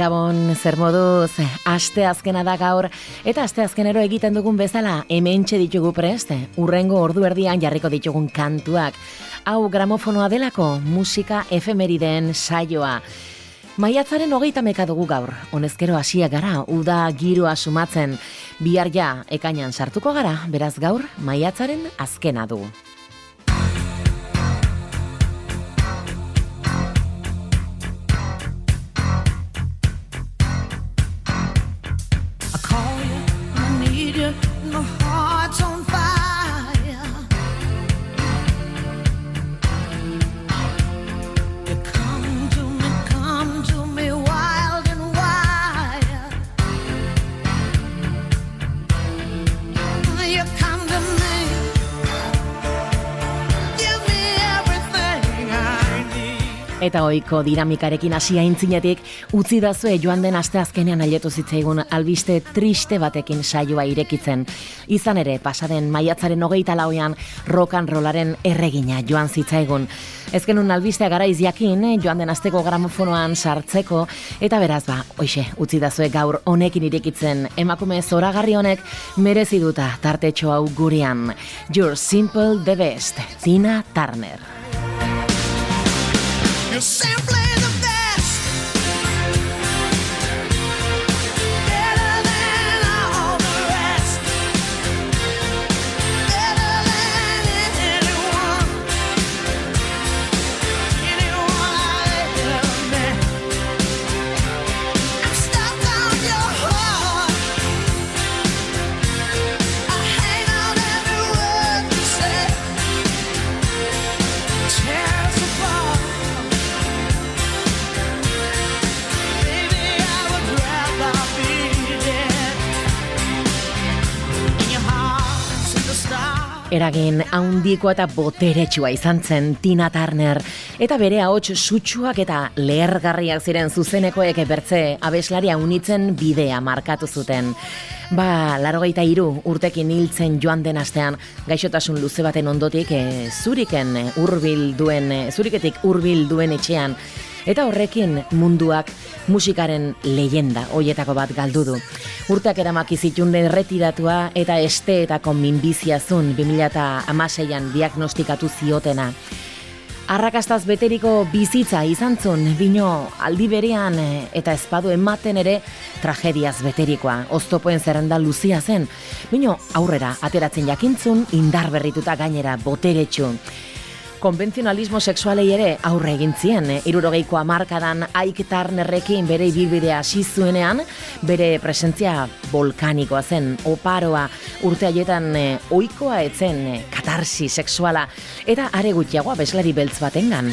Gabon, zer moduz, aste azkena da gaur, eta aste azkenero egiten dugun bezala, hemen ditugu prest, urrengo ordu erdian jarriko ditugun kantuak. Hau gramofonoa delako, musika efemeriden saioa. Maiatzaren hogeita meka dugu gaur, honezkero hasia gara, uda giroa sumatzen, bihar ja, ekainan sartuko gara, beraz gaur, maiatzaren azkena du. Eta oiko dinamikarekin hasia intzinetik, utzi dazue joan den aste azkenean aletu zitzaigun albiste triste batekin saioa irekitzen. Izan ere, pasaden maiatzaren hogeita lauean rock and rollaren erregina joan zitzaigun. Ezkenun albistea gara izjakin, joan den asteko gramofonoan sartzeko, eta beraz ba, oixe, utzi dazue gaur honekin irekitzen, emakume zoragarri honek merezi duta tartetxo hau gurean. You're simple the best, Tina Turner. Simply Eragin haundiko eta boteretsua izan zen Tina Turner eta bere ahots sutsuak eta lehergarriak ziren zuzenekoek bertze abeslaria unitzen bidea markatu zuten. Ba, laro iru urtekin hiltzen joan den astean gaixotasun luze baten ondotik e, zuriken urbil duen, e, zuriketik urbil duen etxean eta horrekin munduak musikaren leyenda hoietako bat galdu du. Urteak eramaki zitun retiratua eta esteetako minbiziazun 2016an diagnostikatu ziotena. Arrakastaz beteriko bizitza izan zun, bino aldi berean eta ezpadu ematen ere tragediaz beterikoa. Oztopoen zerrenda luzia zen, bino aurrera ateratzen jakintzun indar berrituta gainera boteretsu konbentzionalismo sexualei ere aurre egin zien. Irurogeiko amarkadan Ike Turnerrekin bere ibilbidea hasi zuenean, bere presentzia volkanikoa zen, oparoa, urte haietan eh, ohikoa etzen eh, katarsi sexuala, eta are gutxiagoa beslari beltz batengan.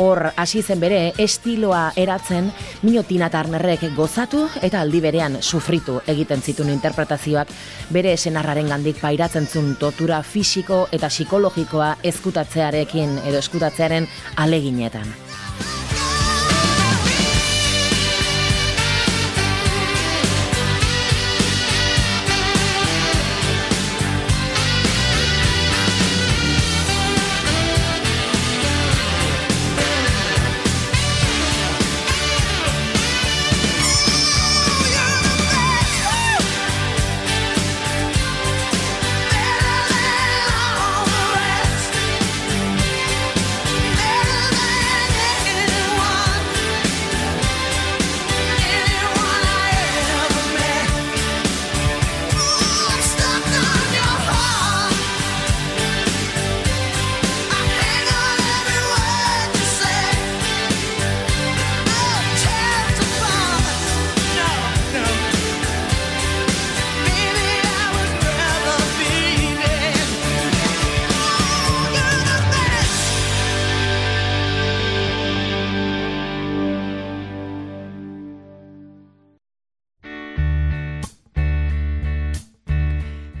Hor hasi zen bere estiloa eratzen Minotina Turnerrek gozatu eta aldi berean sufritu egiten zituen interpretazioak bere esenarraren gandik pairatzen zuen tortura fisiko eta psikologikoa eskutatzearekin edo eskutatzearen aleginetan.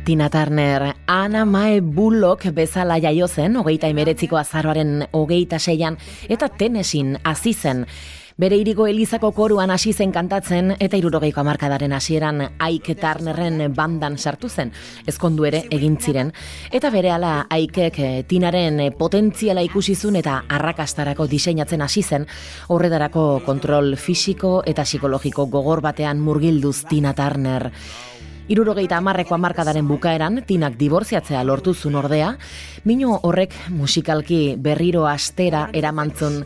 Tina Turner, Ana Mae Bullock bezala jaio zen, hogeita emeretziko azaroaren hogeita seian, eta tenesin hasi zen. Bere iriko Elizako koruan hasi zen kantatzen eta irurogeiko amarkadaren hasieran Aike Turnerren bandan sartu zen, ezkondu ere egin ziren. Eta bere ala Aikek eh, Tinaren potentziala ikusizun eta arrakastarako diseinatzen hasi zen, horretarako kontrol fisiko eta psikologiko gogor batean murgilduz Tina Turner. Irurogeita amarreko amarkadaren bukaeran, tinak diborziatzea lortu zun ordea, minu horrek musikalki berriro astera eramantzun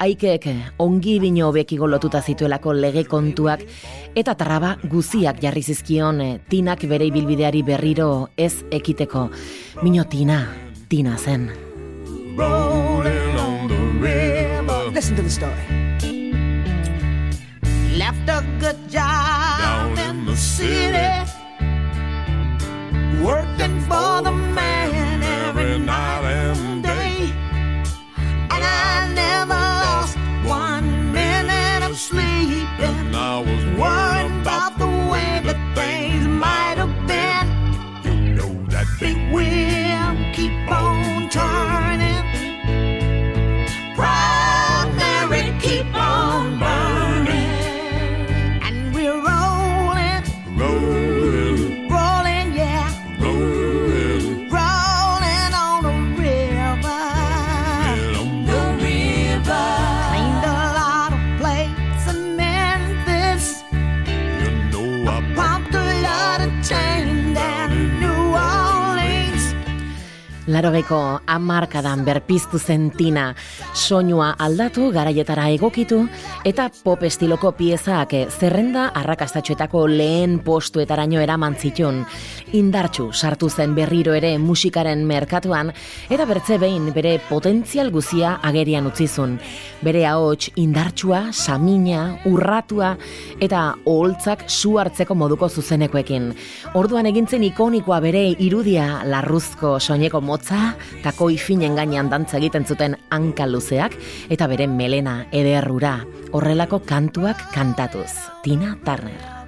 aikeek ongi bino beki lotuta zituelako lege kontuak eta traba guziak jarri zizkion eh, tinak bere bilbideari berriro ez ekiteko. Mino tina, tina zen. Listen to the story. Left a good job in the city. Working for the man Larogeiko amarkadan berpiztu zen tina, soinua aldatu garaietara egokitu eta pop estiloko piezak zerrenda arrakastatxoetako lehen postuetaraino eraman zitun. Indartxu sartu zen berriro ere musikaren merkatuan eta bertze behin bere potentzial guzia agerian utzizun. Bere ahots indartsua, samina, urratua eta oholtzak su hartzeko moduko zuzenekoekin. Orduan egintzen ikonikoa bere irudia larruzko soineko motza, takoi finen gainean dantza egiten zuten hanka luzeak eta bere melena ederrura. Horrelako kantuak kantatuz. Tina Turner.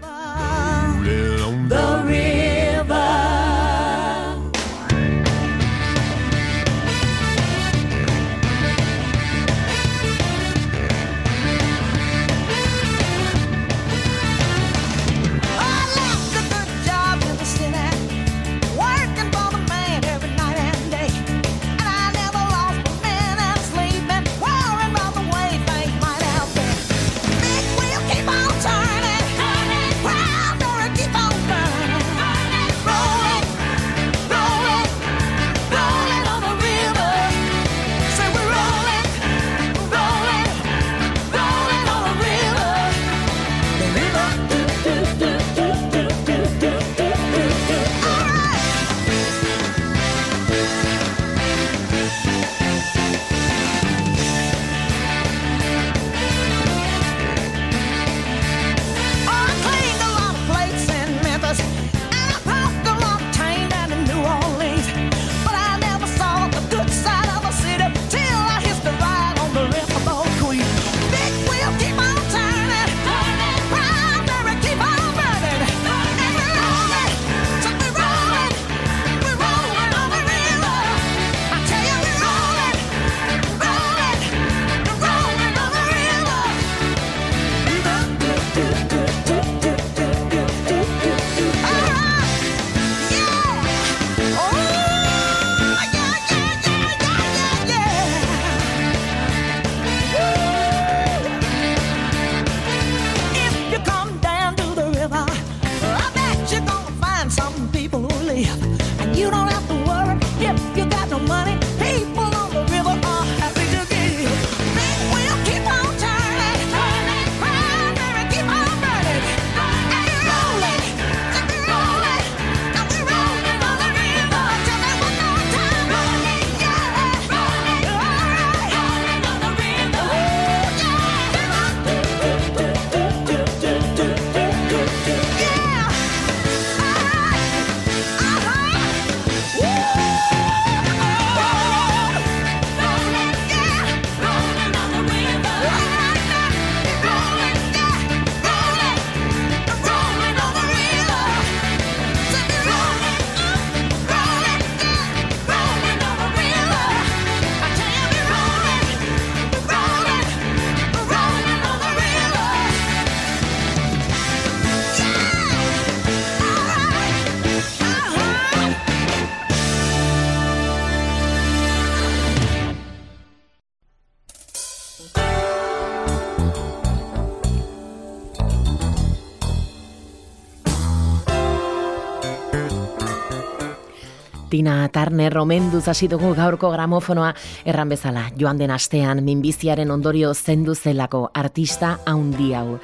Tina Turner romenduz hasi dugu gaurko gramofonoa erran bezala. Joan den astean minbiziaren ondorio zendu zelako artista haundi hau.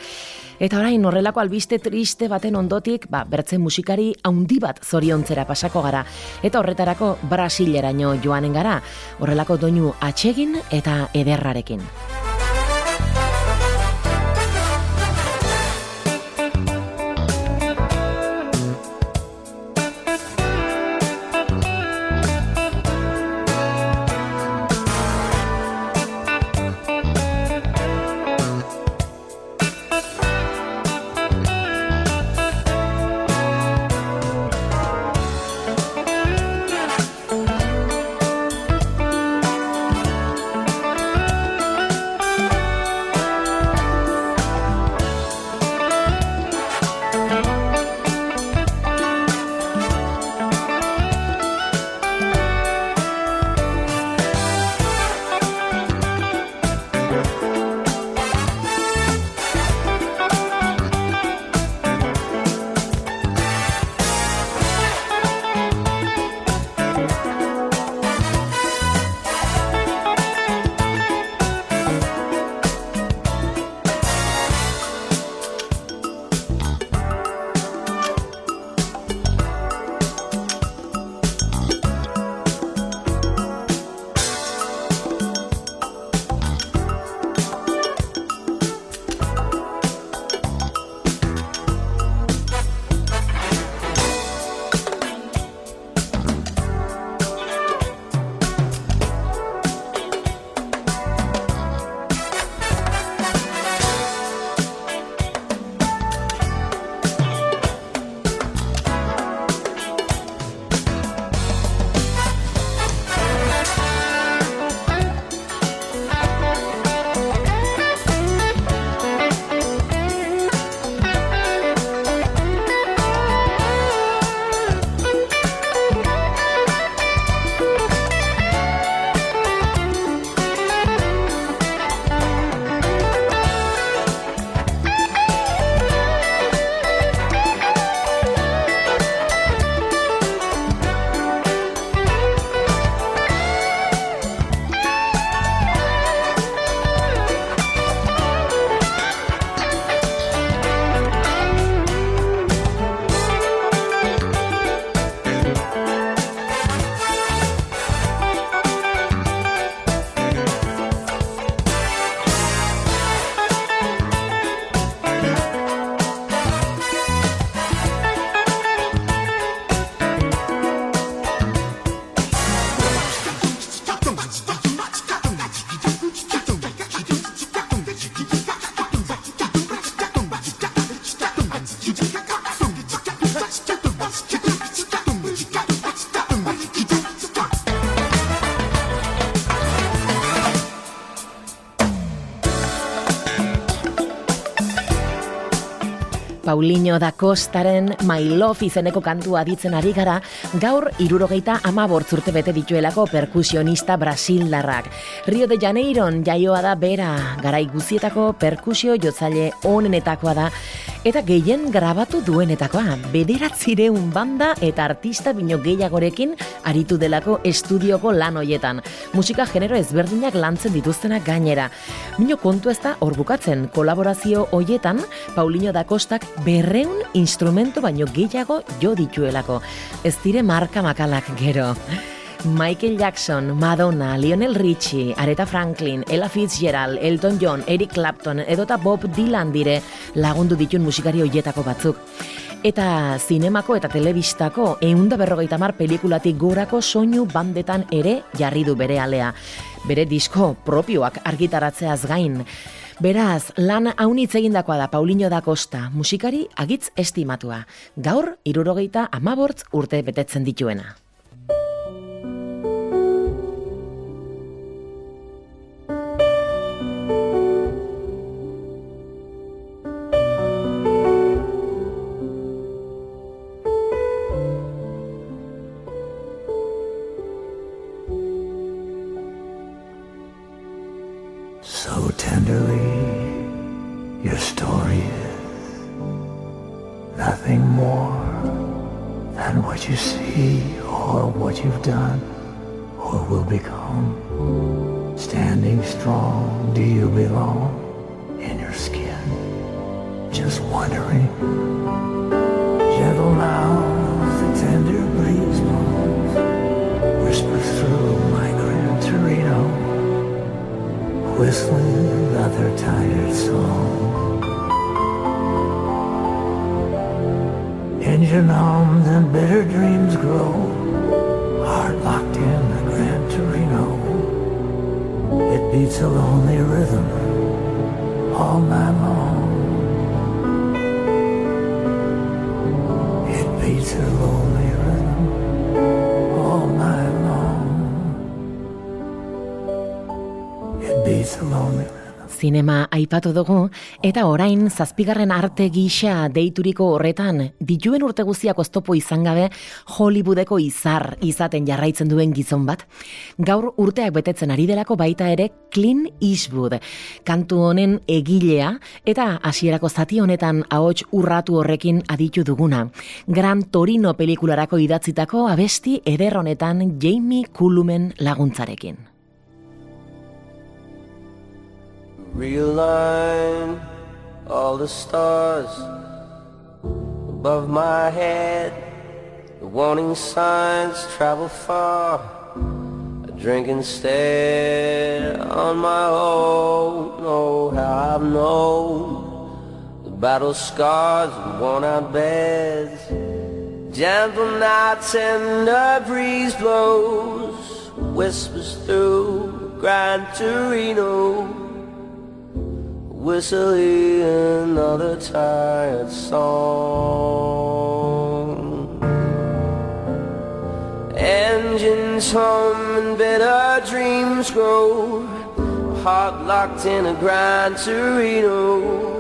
Eta orain horrelako albiste triste baten ondotik, ba, bertzen musikari haundi bat zoriontzera pasako gara. Eta horretarako Brasileraino joanen gara, horrelako doinu atsegin eta ederrarekin. Paulinho da Costaren My Love izeneko kantua ditzen ari gara, gaur irurogeita ama bortzurte bete dituelako perkusionista brasildarrak. Rio de Janeiron jaioa da bera, garai guzietako perkusio jotzaile onenetakoa da, eta gehien grabatu duenetakoa, bederatzireun banda eta artista bino gehiagorekin aritu delako estudioko lan hoietan. Musika genero ezberdinak lantzen dituztenak gainera. Mino kontu ez da hor bukatzen, kolaborazio hoietan, Paulinho da Kostak berreun instrumento baino gehiago jo dituelako. Ez dire marka makalak gero. Michael Jackson, Madonna, Lionel Richie, Aretha Franklin, Ella Fitzgerald, Elton John, Eric Clapton edota Bob Dylan dire lagundu ditun musikari hoietako batzuk. Eta zinemako eta telebistako eunda berrogeita mar pelikulatik gorako soinu bandetan ere jarri du bere alea. Bere disko propioak argitaratzeaz gain. Beraz, lan haunitz egindakoa da Paulinho da Costa, musikari agitz estimatua. Gaur, irurogeita amabortz urte betetzen dituena. Done, or will become. Standing strong, do you belong in your skin? Just wondering. Gentle now, the tender breeze blows, whispers through my Gran Torino, whistling another tired song. Engine hums and bitter dreams grow, It beats a lonely rhythm all night long. Zinema aipatu dugu, eta orain zazpigarren arte gisa deituriko horretan, dituen urte guztiak oztopo izan gabe, Hollywoodeko izar izaten jarraitzen duen gizon bat. Gaur urteak betetzen ari delako baita ere Clint Eastwood, kantu honen egilea, eta hasierako zati honetan ahots urratu horrekin aditu duguna. Gran Torino pelikularako idatzitako abesti eder honetan Jamie Cullum laguntzarekin. Realign all the stars above my head. The warning signs travel far. I drink instead on my own. Oh, how I've known the battle scars and worn out beds. Gentle nights and a breeze blows, whispers through Gran Torino whistling another tired song. Engines hum and better dreams grow, heart locked in a Gran Torino.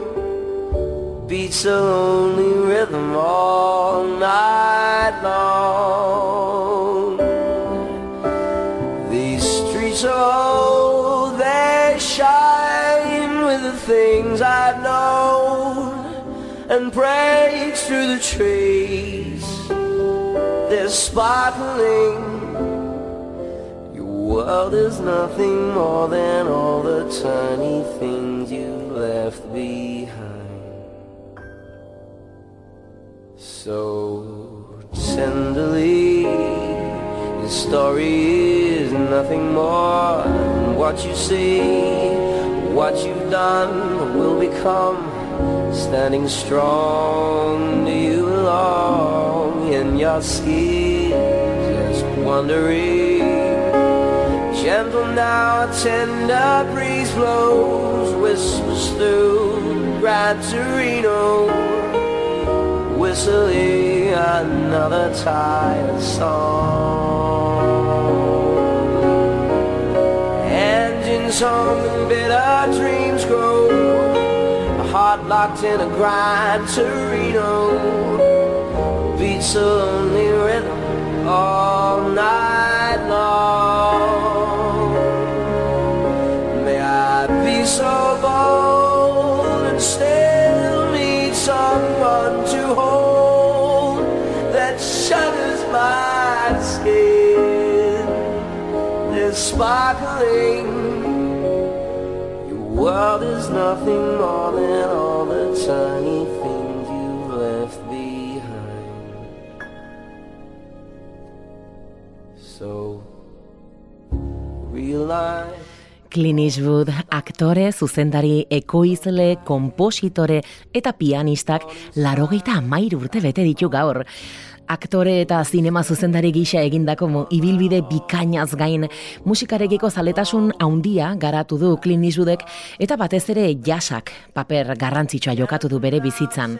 Beats a lonely rhythm all night long. Breaks through the trees. They're sparkling. Your world is nothing more than all the tiny things you left behind. So tenderly, the story is nothing more than what you see, what you've done will become. Standing strong, do you belong in your skin? Just wondering. Gentle now, a tender breeze blows, whispers through Gran Torino whistling another tired song. Engines hum and bitter dreams heart locked in a Gran Torino beats a lonely rhythm all night long. May I be so bold and still meet someone to hold that shudders my skin. They're sparkling. World is nothing more than all the tiny things you left behind. So realize. Clint Eastwood, aktore, zuzendari, ekoizle, kompositore eta pianistak larogeita amairu urte bete ditu gaur. Aktore eta zinema zuzendari gisa egindako ibilbide bikainaz gain musikarekiko zaletasun handia garatu du Clint eta batez ere jasak paper garrantzitsua jokatu du bere bizitzan.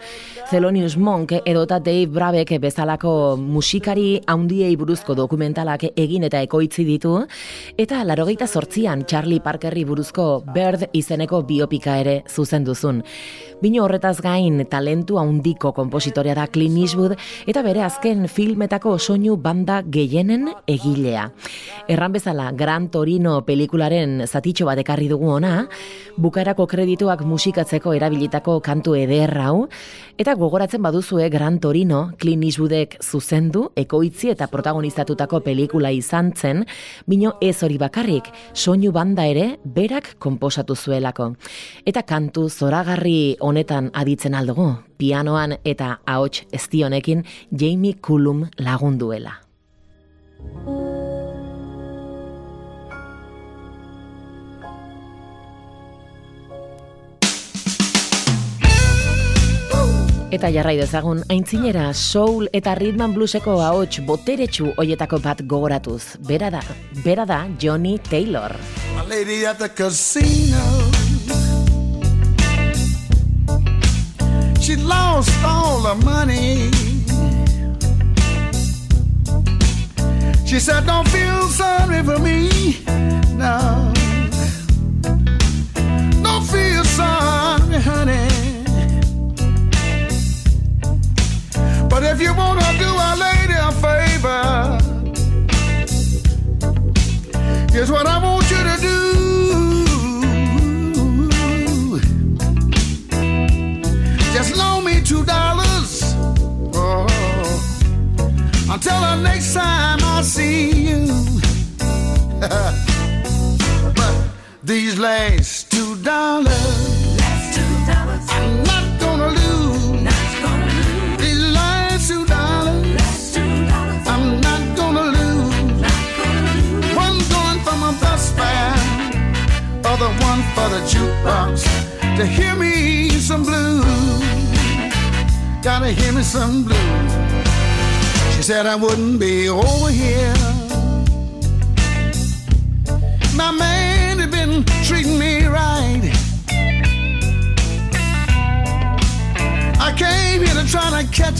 Thelonious Monk edota Dave Brabeck bezalako musikari handiei buruzko dokumentalak egin eta ekoitzi ditu eta larogeita sortzian Charlie Parkerri buruzko Bird izeneko biopika ere zuzenduzun. Bino horretaz gain talentu handiko kompositorea da Clint Eastwood eta bere azken filmetako soinu banda gehienen egilea. Erran bezala, Gran Torino pelikularen zatitxo bat ekarri dugu ona, bukarako kredituak musikatzeko erabilitako kantu eder hau, eta gogoratzen baduzue Gran Torino, Clint Eastwoodek zuzendu, ekoitzi eta protagonizatutako pelikula izan zen, bino ez hori bakarrik, soinu banda ere berak konposatu zuelako. Eta kantu zoragarri honetan aditzen aldugu, pianoan eta ahots estionekin Jamie Cullum lagunduela. Eta jarrai dezagun, aintzinera soul eta rhythm blueseko ahots boteretsu hoietako bat gogoratuz. Bera da, bera da Johnny Taylor. My lady at the casino. She lost all the money. She said, Don't feel sorry for me.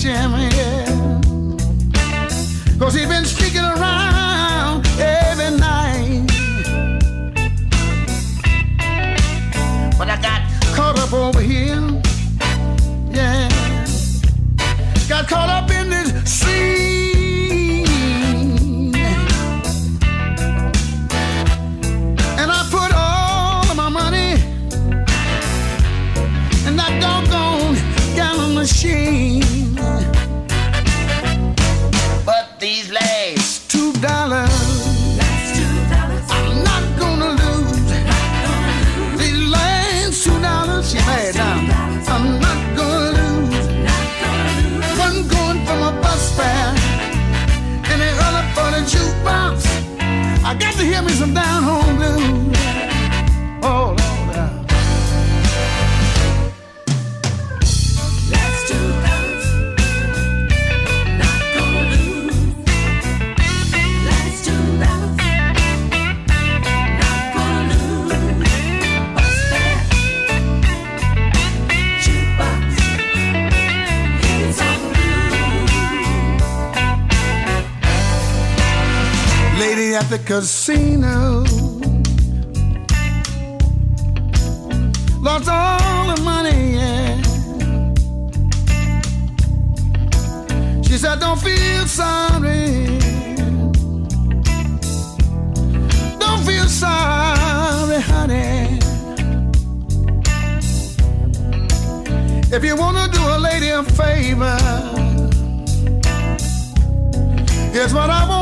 To the casino. Lost all the money, yeah. She said, Don't feel sorry. Don't feel sorry, honey. If you want to do a lady a favor, Here's what I want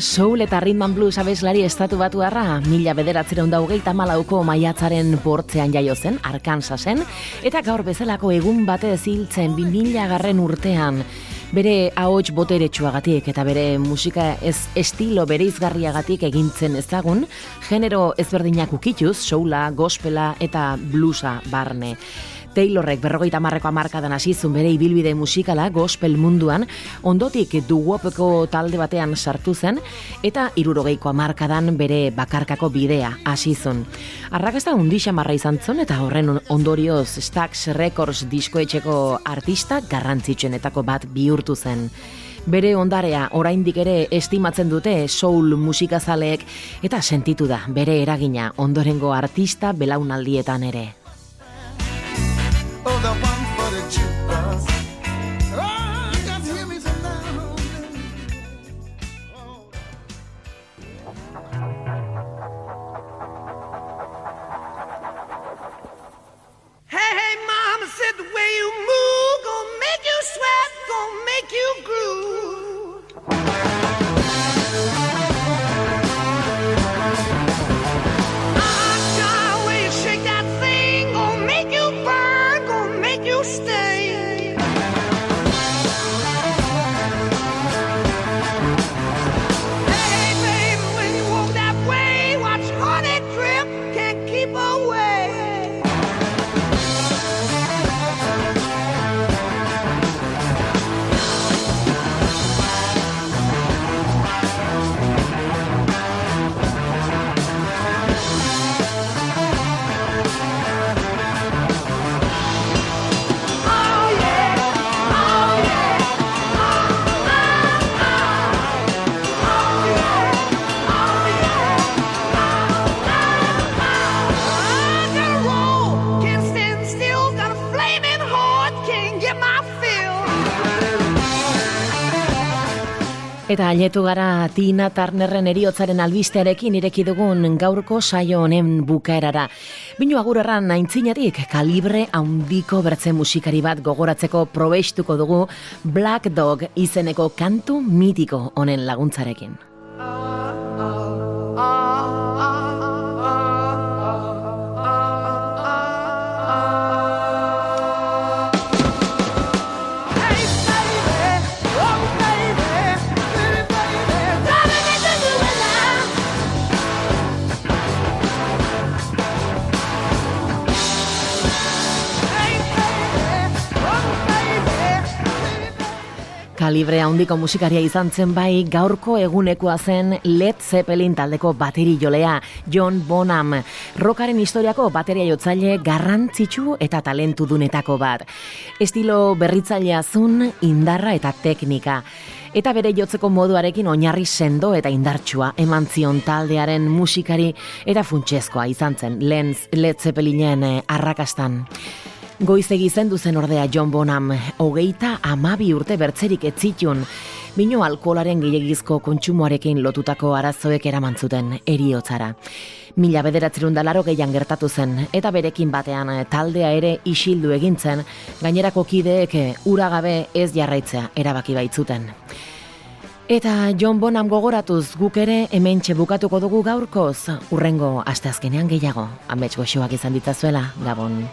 soul eta rhythm and blues abeslari estatu batu harra, mila bederatzeren daugeita malauko maiatzaren bortzean jaio zen, Arkansasen, eta gaur bezalako egun batez hiltzen bi mila garren urtean. Bere ahots boteretsuagatik eta bere musika ez estilo bereizgarriagatik egintzen ezagun, genero ezberdinak ukituz, soula, gospela eta bluesa barne. Taylorrek berrogeita marreko amarkadan hasizun bere ibilbide musikala gospel munduan, ondotik duguopeko talde batean sartu zen, eta irurogeiko amarkadan bere bakarkako bidea hasizun. Arrakasta undisa marra izan zuen, eta horren ondorioz Stax Records diskoetxeko artista garrantzitsuenetako bat bihurtu zen. Bere ondarea oraindik ere estimatzen dute soul musikazaleek eta sentitu da bere eragina ondorengo artista belaunaldietan ere. 说的话 Eta aletu gara Tina Turnerren eriotzaren albistearekin ireki dugun gaurko saio honen bukaerara. Binu agur erran aintzinatik kalibre haundiko bertze musikari bat gogoratzeko probeistuko dugu Black Dog izeneko kantu mitiko honen laguntzarekin. Kalibre handiko musikaria izan zen bai gaurko egunekoa zen Led Zeppelin taldeko bateri jolea John Bonham. Rockaren historiako bateria jotzaile garrantzitsu eta talentu dunetako bat. Estilo berritzailea zun, indarra eta teknika. Eta bere jotzeko moduarekin oinarri sendo eta indartsua eman zion taldearen musikari eta funtsezkoa izan zen Led Zeppelinen eh, arrakastan. Goizegi zendu zen ordea John Bonham, hogeita amabi urte bertzerik etzitun, bino alkoholaren gehiagizko kontsumoarekin lotutako arazoek eraman zuten eriotzara. Mila bederatzerun dalaro gehian gertatu zen, eta berekin batean taldea ere isildu egintzen, gainerako kideek uragabe ez jarraitzea erabaki baitzuten. Eta John Bonham gogoratuz guk ere hemen bukatuko dugu gaurkoz, urrengo asteazkenean gehiago, amets goxoak izan ditzazuela, gabon.